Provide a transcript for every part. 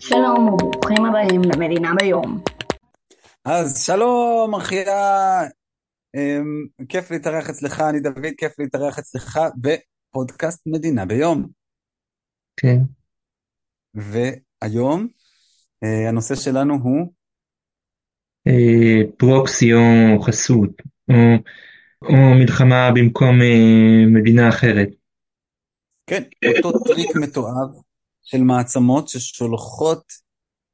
שלום וברוכים הבאים למדינה ביום. אז שלום אחיה, אמ, כיף להתארח אצלך, אני דוד, כיף להתארח אצלך בפודקאסט מדינה ביום. כן, והיום אה, הנושא שלנו הוא, אה, פרוקסי או חסות, או, או מלחמה במקום אה, מדינה אחרת. כן, אותו טריק מתועב של מעצמות ששולחות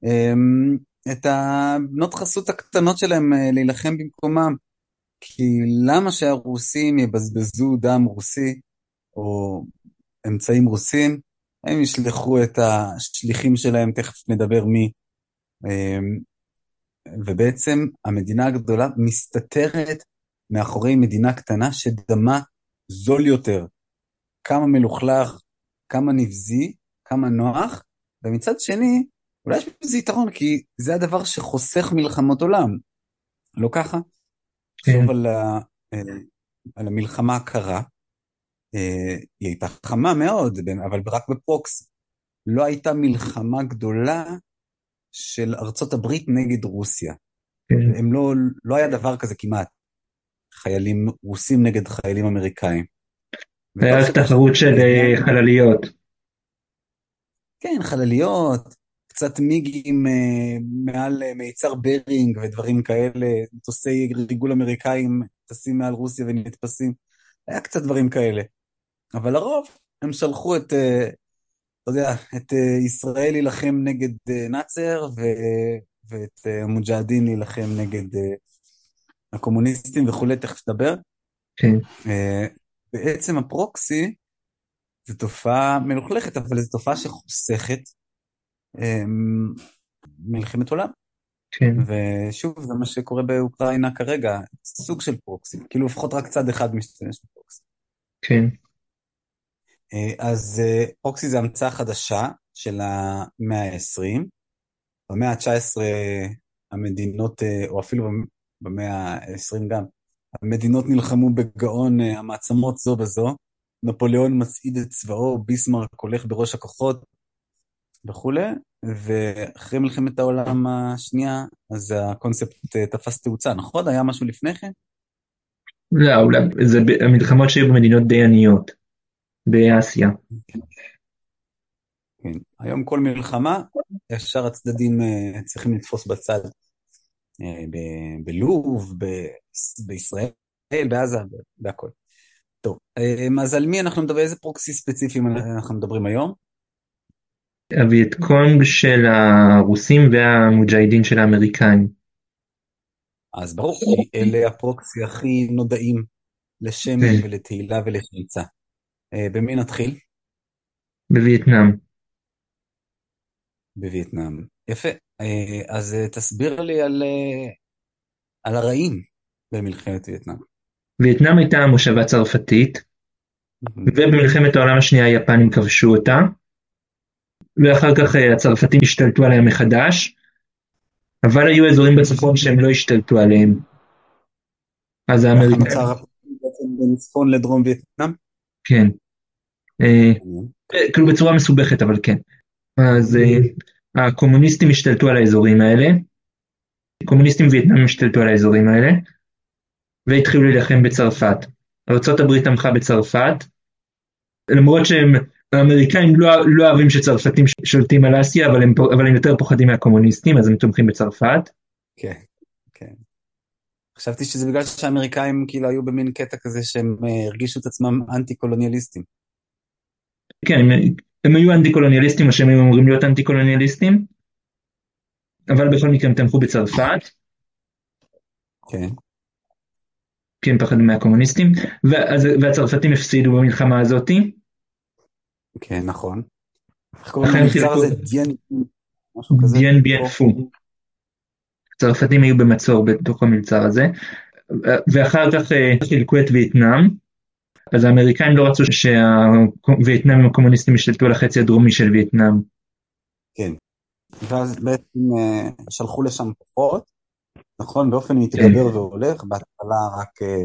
אמ, את הבנות חסות הקטנות שלהם אה, להילחם במקומם. כי למה שהרוסים יבזבזו דם רוסי או אמצעים רוסים? הם ישלחו את השליחים שלהם, תכף נדבר מי. אמ, ובעצם המדינה הגדולה מסתתרת מאחורי מדינה קטנה שדמה זול יותר. כמה מלוכלך, כמה נבזי, כמה נוח, ומצד שני, אולי יש בזה יתרון, כי זה הדבר שחוסך מלחמות עולם. לא ככה? כן. תחשוב על, ה- אה, על המלחמה הקרה, אה, היא הייתה חמה מאוד, אבל רק בפרוקס. לא הייתה מלחמה גדולה של ארצות הברית נגד רוסיה. כן. הם לא, לא היה דבר כזה כמעט. חיילים רוסים נגד חיילים אמריקאים. היה תחרות של אה, חלליות. כן, חלליות, קצת מיגים אה, מעל אה, מיצר ברינג ודברים כאלה, מטוסי ריגול אמריקאים טסים מעל רוסיה ונתפסים, היה קצת דברים כאלה. אבל לרוב הם שלחו את, אה, אתה יודע, את אה, ישראל להילחם נגד אה, נאצר ו, ואת אה, מוג'הדין להילחם נגד אה, הקומוניסטים וכולי, תכף נדבר. כן, אה, בעצם הפרוקסי זו תופעה מלוכלכת, אבל זו תופעה שחוסכת אמ, מלחמת עולם. כן, ושוב, זה מה שקורה באוקראינה כרגע, סוג של פרוקסי, כאילו לפחות רק צד אחד משתמש בפרוקסי. כן, אה, אז אה, פרוקסי זה המצאה חדשה של המאה ה-20. במאה ה-19 המדינות, אה, או אפילו במאה ה-20 גם, המדינות נלחמו בגאון המעצמות זו בזו. נפוליאון מצעיד את צבאו, ביסמרק הולך בראש הכוחות וכולי, ואחרי מלחמת העולם השנייה, אז הקונספט אה, תפס תאוצה, נכון? היה משהו לפני כן? לא, אולי, זה המלחמות שהיו במדינות די עניות, באסיה. כן. היום כל מלחמה, ישר הצדדים אה, צריכים לתפוס בצד. אה, בלוב, בישראל, בעזה, בהכל. טוב, אה, אז על מי אנחנו מדברים, איזה פרוקסי ספציפיים אנחנו מדברים היום? הווייטקונג של הרוסים והמוג'אהידין של האמריקאים. אז ברור, אלה הפרוקסי הכי נודעים לשם כן. ולתהילה ולשמצה. אה, במי נתחיל? בווייטנאם. בווייטנאם. יפה. אה, אז אה, תסביר לי על, על הרעים במלחמת וייטנאם. וייטנאם הייתה מושבה צרפתית, ובמלחמת העולם השנייה היפנים כבשו אותה, ואחר כך אה, הצרפתים השתלטו עליה מחדש, אבל היו אזורים בצפון שהם לא השתלטו עליהם. אז האמריקאים, בין צפון לדרום וייטנאם? כן, אה, אה, כאילו בצורה מסובכת אבל כן. אז הקומוניסטים השתלטו על האזורים האלה, קומוניסטים וייטנאמים השתלטו על האזורים האלה, והתחילו להילחם בצרפת. ארה"ב תמכה בצרפת, למרות שהם, האמריקאים לא, לא אוהבים שצרפתים שולטים על אסיה, אבל הם, אבל הם יותר פוחדים מהקומוניסטים, אז הם תומכים בצרפת. כן, כן. חשבתי שזה בגלל שהאמריקאים כאילו היו במין קטע כזה שהם אה, הרגישו את עצמם אנטי-קולוניאליסטים. כן, הם, הם היו אנטי קולוניאליסטים, או שהם היו אמורים להיות אנטי קולוניאליסטים, אבל בכל מקרה הם תמכו בצרפת, כן. כי הם פחדו מהקומוניסטים, ואז, והצרפתים הפסידו במלחמה הזאתי, כן, נכון. איך קוראים למבצר הזה? דיאן? דיאן ביאן פו. הצרפתים היו במצור בתוך המבצר הזה, ואחר כך אה, חילקו את וייטנאם, אז האמריקאים לא רצו שהווייטנאמים הקומוניסטים ישלטו על החצי הדרומי של וייטנאם. כן. ואז בעצם אה, שלחו לשם כוחות, נכון? באופן מתגבר והולך, בהתחלה רק אה,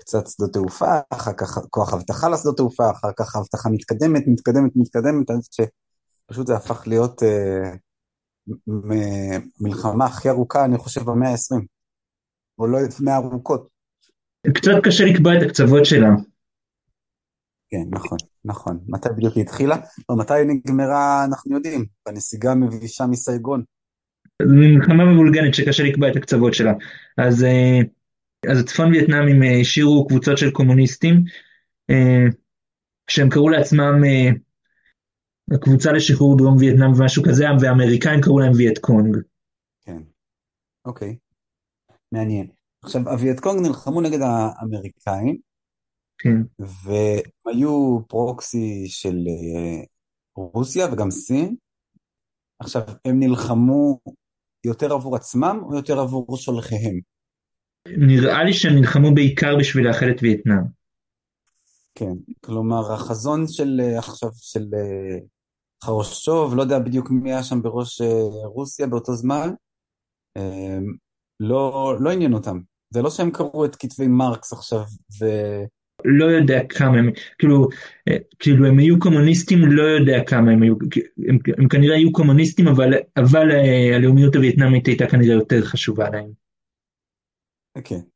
קצת שדות תעופה, אחר כך כוח אבטחה לשדות תעופה, אחר כך אבטחה מתקדמת, מתקדמת, מתקדמת, עד שפשוט זה הפך להיות אה, המלחמה הכי ארוכה, אני חושב, במאה ה-20, או לא מהארוכות. קצת קשה לקבוע את הקצוות שלה. כן, נכון, נכון. מתי בדיוק היא התחילה? או מתי היא נגמרה, אנחנו יודעים, בנסיגה המבישה מסייגון. מלחמה מבולגנת שקשה לקבוע את הקצוות שלה. אז, אה, אז צפון וייטנאמים אה, השאירו קבוצות של קומוניסטים, אה, שהם קראו לעצמם הקבוצה לשחרור דרום וייטנאם ומשהו כזה, והאמריקאים קראו להם וייט קונג. כן, אוקיי, מעניין. עכשיו, הווייט קונג נלחמו נגד האמריקאים, כן. והם היו פרוקסי של רוסיה וגם סין. עכשיו, הם נלחמו יותר עבור עצמם או יותר עבור שולחיהם? נראה לי שהם נלחמו בעיקר בשביל לאחד את וייטנאם. כן, כלומר החזון של עכשיו של חרושוב, לא יודע בדיוק מי היה שם בראש רוסיה באותו זמן, לא, לא עניין אותם. זה לא שהם קראו את כתבי מרקס עכשיו ו... לא יודע כמה הם, כאילו, אה, כאילו הם היו קומוניסטים, לא יודע כמה הם היו, הם, הם כנראה היו קומוניסטים, אבל, אבל אה, הלאומיות הווייטנאמית הייתה כנראה יותר חשובה להם. כן. Okay.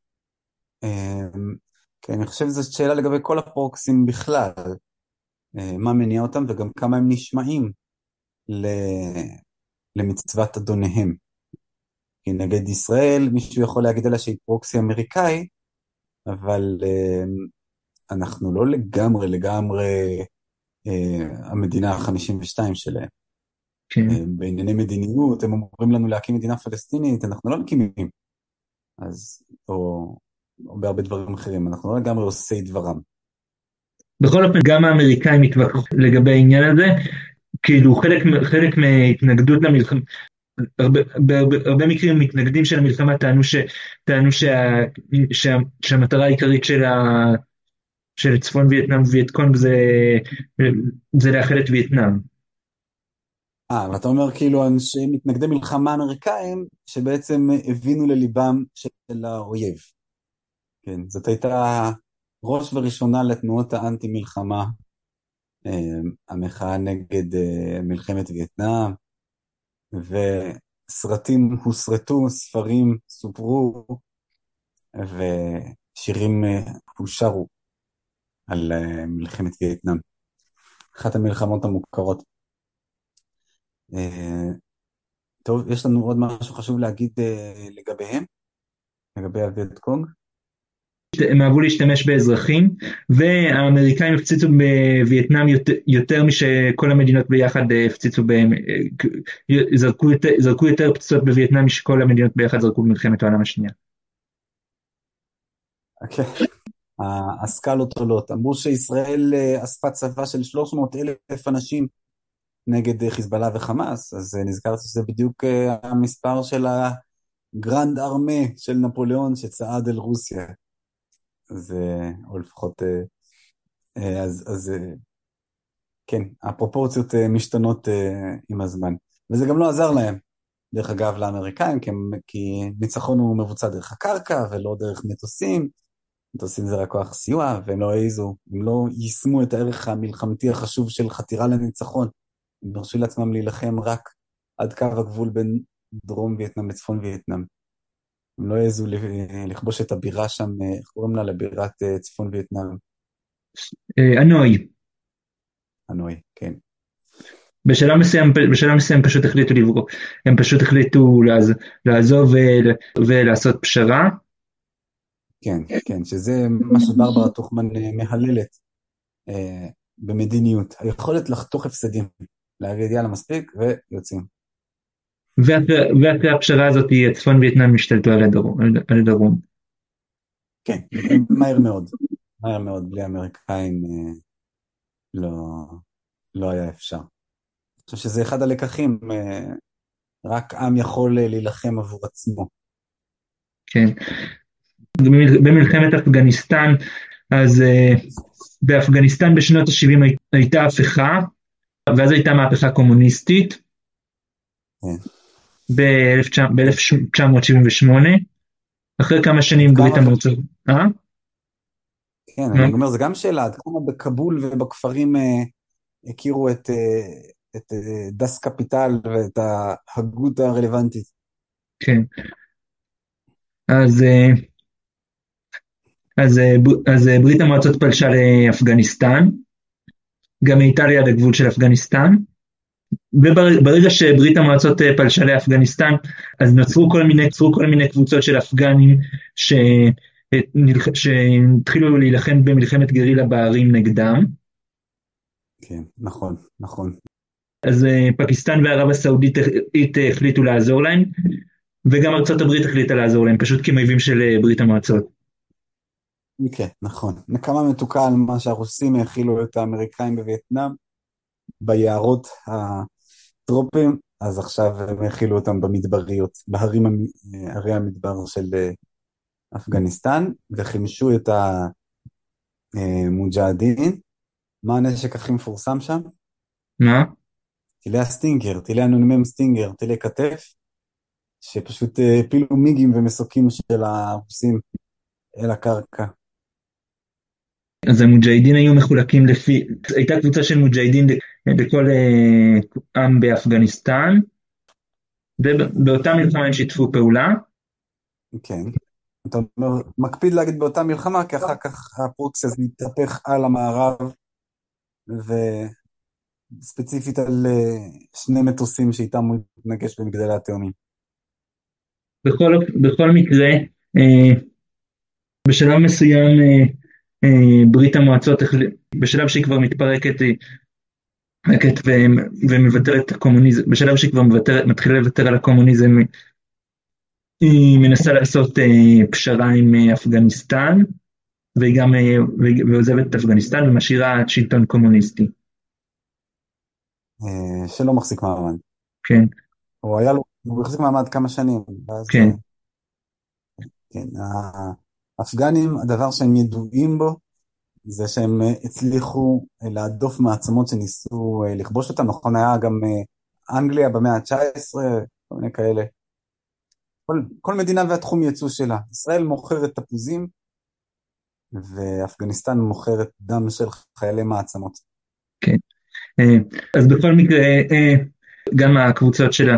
Um, כן, אני חושב שזו שאלה לגבי כל הפרוקסים בכלל. Uh, מה מניע אותם וגם כמה הם נשמעים ל... למצוות אדוניהם. כי נגד ישראל מישהו יכול להגיד עליה שהיא פרוקסי אמריקאי, אבל uh, אנחנו לא לגמרי לגמרי אה, המדינה ה-52 שלהם. כן. אה, בענייני מדיניות, הם אומרים לנו להקים מדינה פלסטינית, אנחנו לא מקימים. אז, או, או בהרבה דברים אחרים, אנחנו לא לגמרי עושי דברם. בכל אופן, גם האמריקאים התווכחו לגבי העניין הזה, כאילו חלק, חלק מהתנגדות למלחמה, הרבה, בהרבה, הרבה מקרים מתנגדים של המלחמה טענו, ש, טענו שה, שה, שהמטרה העיקרית של, ה, של צפון וייטנאם ווייטקונג זה, זה לאחד את וייטנאם. אה, ואתה אומר כאילו אנשי מתנגדי מלחמה אמריקאים שבעצם הבינו לליבם של האויב. כן, זאת הייתה ראש וראשונה לתנועות האנטי מלחמה, אה, המחאה נגד אה, מלחמת וייטנאם, וסרטים הוסרטו, ספרים סופרו, ושירים אה, הושרו. על אה, מלחמת וייטנאם. אחת המלחמות המוכרות. אה, טוב, יש לנו עוד משהו חשוב להגיד אה, לגביהם? לגבי הווייט קונג? הם אהבו להשתמש באזרחים, והאמריקאים הפציצו בווייטנאם יותר, יותר משכל המדינות ביחד הפציצו בהם, זרקו יותר, זרקו יותר פצצות בווייטנאם משכל המדינות ביחד זרקו במלחמת העולם השנייה. אוקיי. Okay. הסקלות עולות. אמרו שישראל אה, אספה צבא של 300 אלף אנשים נגד חיזבאללה וחמאס, אז אה, נזכרתי שזה בדיוק אה, המספר של הגרנד ארמה של נפוליאון שצעד אל רוסיה. אז, או לפחות, אז, אז כן, הפרופורציות משתנות עם הזמן. וזה גם לא עזר להם, דרך אגב, לאמריקאים, כי ניצחון הוא מבוצע דרך הקרקע ולא דרך מטוסים. מטוסים זה רק כוח סיוע, והם לא העזו, הם לא יישמו את הערך המלחמתי החשוב של חתירה לניצחון. הם הרשו לעצמם להילחם רק עד קו הגבול בין דרום וייטנאם לצפון וייטנאם. הם לא העזו לכבוש את הבירה שם, איך קוראים לה? לבירת אה, צפון וייטנאם. אה, אנוי. אנוי, כן. בשלב מסוים, בשלב מסוים פשוט החליטו לברוק, הם פשוט החליטו לעזוב ולעשות פשרה, כן, כן, שזה מה שברברה טוכמן אה, מהללת אה, במדיניות, היכולת לחתוך הפסדים, להגיד יאללה מספיק ויוצאים. ואחרי הפשרה הזאת צפון וייטנאם השתלטו על הדרום. על הדרום. כן, מהר מאוד, מהר מאוד, בלי אמריקאים אה, לא, לא היה אפשר. אני חושב שזה אחד הלקחים, אה, רק עם יכול אה, להילחם עבור עצמו. כן, במלחמת אפגניסטן, אז uh, באפגניסטן בשנות ה-70 הייתה הפיכה, ואז הייתה מהפכה קומוניסטית כן. ב-1978, אחרי כמה שנים ברית המועצות. אה? כן, אני אומר, זו גם שאלה, עד כמה בכבול ובכפרים uh, הכירו את, את אה, דס קפיטל ואת ההגות הרלוונטית. כן. אז, אה, אז, אז ברית המועצות פלשה לאפגניסטן, גם מאיטליה עד הגבול של אפגניסטן, וברגע שברית המועצות פלשה לאפגניסטן, אז נוצרו כל מיני, נוצרו כל מיני קבוצות של אפגנים ש... שהתחילו להילחם במלחמת גרילה בערים נגדם. כן, נכון, נכון. אז אה, פקיסטן וערב הסעודית החליטו לעזור להם, וגם ארצות הברית החליטה לעזור להם, פשוט כמויבים של אה, ברית המועצות. כן, נכון. נקמה מתוקה על מה שהרוסים האכילו את האמריקאים בווייטנאם, ביערות הטרופים, אז עכשיו הם האכילו אותם במדבריות, בהרים, אה, הרי המדבר של אפגניסטן, וחימשו את המוג'הדין. מה הנשק הכי מפורסם שם? מה? טילי הסטינגר, טילי הנ"מ סטינגר, טילי כתף, שפשוט אה, הפילו מיגים ומסוקים של הרוסים אל הקרקע. אז המוג'הדין היו מחולקים לפי, הייתה קבוצה של מוג'הדין לכל אה, עם באפגניסטן, ובאותה מלחמה הם שיתפו פעולה. כן. אתה מקפיד להגיד באותה מלחמה, כי אחר כך הפרוקסי הזה מתהפך על המערב, וספציפית על אה, שני מטוסים שאיתם הוא התנגש במגדלי התאומים. בכל, בכל מקרה, אה, בשלב מסוים ברית המועצות, בשלב שהיא כבר מתפרקת, מתפרקת ומוותרת הקומוניזם, בשלב שהיא כבר מוותר, מתחילה לוותר על הקומוניזם, היא מנסה לעשות אה, פשרה עם אה, אפגניסטן, והיא גם אה, ועוזבת את אפגניסטן ומשאירה שלטון קומוניסטי. אה, שלא מחזיק מעמד. כן. הוא היה לו, הוא החזיק מעמד כמה שנים. כן. כן, האפגנים, הדבר שהם ידועים בו, זה שהם הצליחו להדוף מעצמות שניסו לכבוש אותם, נכון היה גם אנגליה במאה ה-19, כל מיני כאלה. כל, כל מדינה והתחום ייצוא שלה. ישראל מוכרת תפוזים, ואפגניסטן מוכרת דם של חיילי מעצמות. כן. אה, אז בכל מקרה, אה, גם הקבוצות של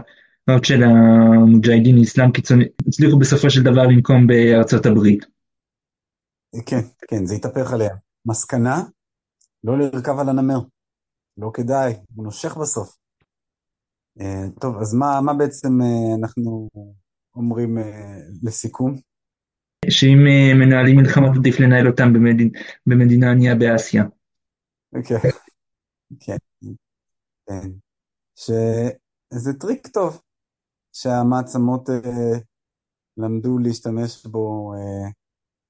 של המוג'הדין אסלאם קיצוני הצליחו בסופו של דבר לנקום בארצות הברית. כן, כן, זה התהפך עליה. מסקנה, לא לרכב על הנמר. לא כדאי, הוא נושך בסוף. אה, טוב, אז מה, מה בעצם אנחנו אומרים לסיכום? שאם מנהלים מלחמות עדיף לנהל אותם במדינה, במדינה ענייה באסיה. כן, כן, כן. שזה טריק טוב, שהמעצמות אה, למדו להשתמש בו, אה,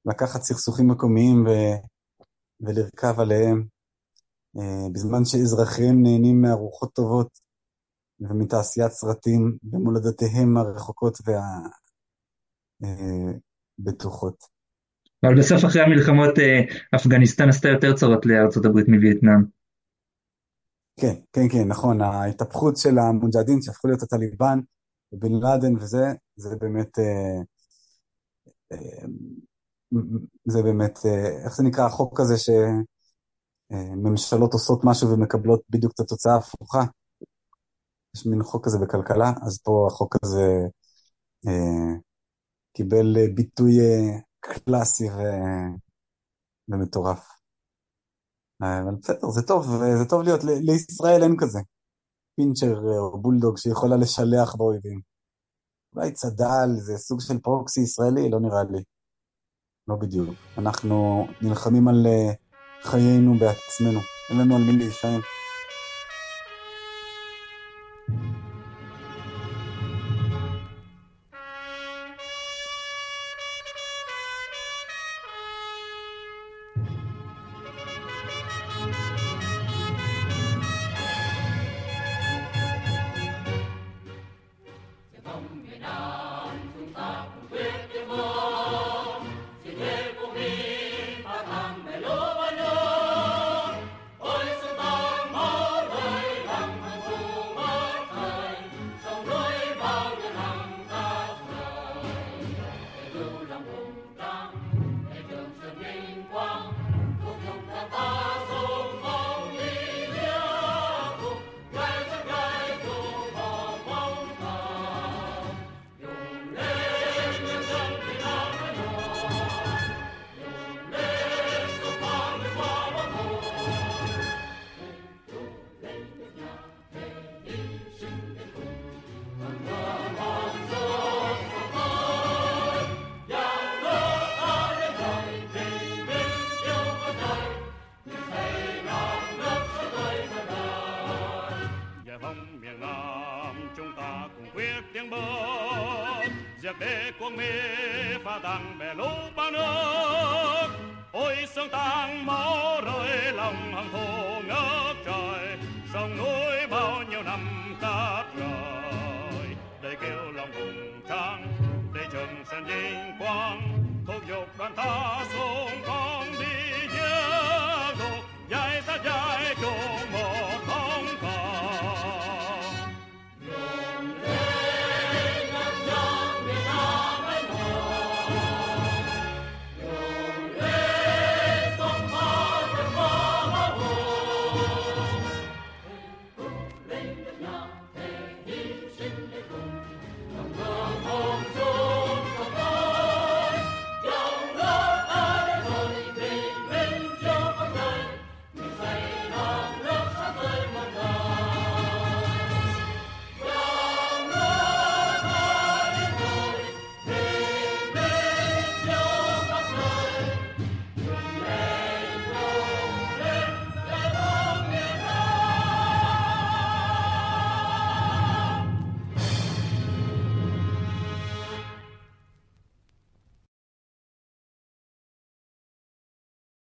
לקחת סכסוכים מקומיים ו, ולרכב עליהם, אה, בזמן שאזרחיהם נהנים מארוחות טובות ומתעשיית סרטים במולדותיהם הרחוקות והבטוחות. אה, אבל בסוף אחרי המלחמות אה, אפגניסטן עשתה יותר צרות לארצות הברית מווייטנאם. כן, כן, כן, נכון, ההתהפכות של המוג'הדין שהפכו להיות הטליבן בן לאדן וזה, זה באמת, אה, אה, זה באמת, אה, איך זה נקרא החוק הזה שממשלות עושות משהו ומקבלות בדיוק את התוצאה ההפוכה? יש מין חוק כזה בכלכלה, אז פה החוק הזה קיבל ביטוי קלאסי ו... ומטורף. אבל בסדר, זה טוב, זה טוב להיות, לישראל אין כזה. פינצ'ר או בולדוג שיכולה לשלח באויבים. אולי צד"ל זה סוג של פרוקסי ישראלי, לא נראה לי. לא בדיוק. אנחנו נלחמים על אה, חיינו בעצמנו, אין לנו על מי להישען. pe quang mê và đằng bè lũ ba nước. Ôi, sương tang máu rơi, lòng hằng hồ ngất trời. Sông núi bao nhiêu năm cát rời để kêu lòng hùng tráng, để trường sơn vinh quang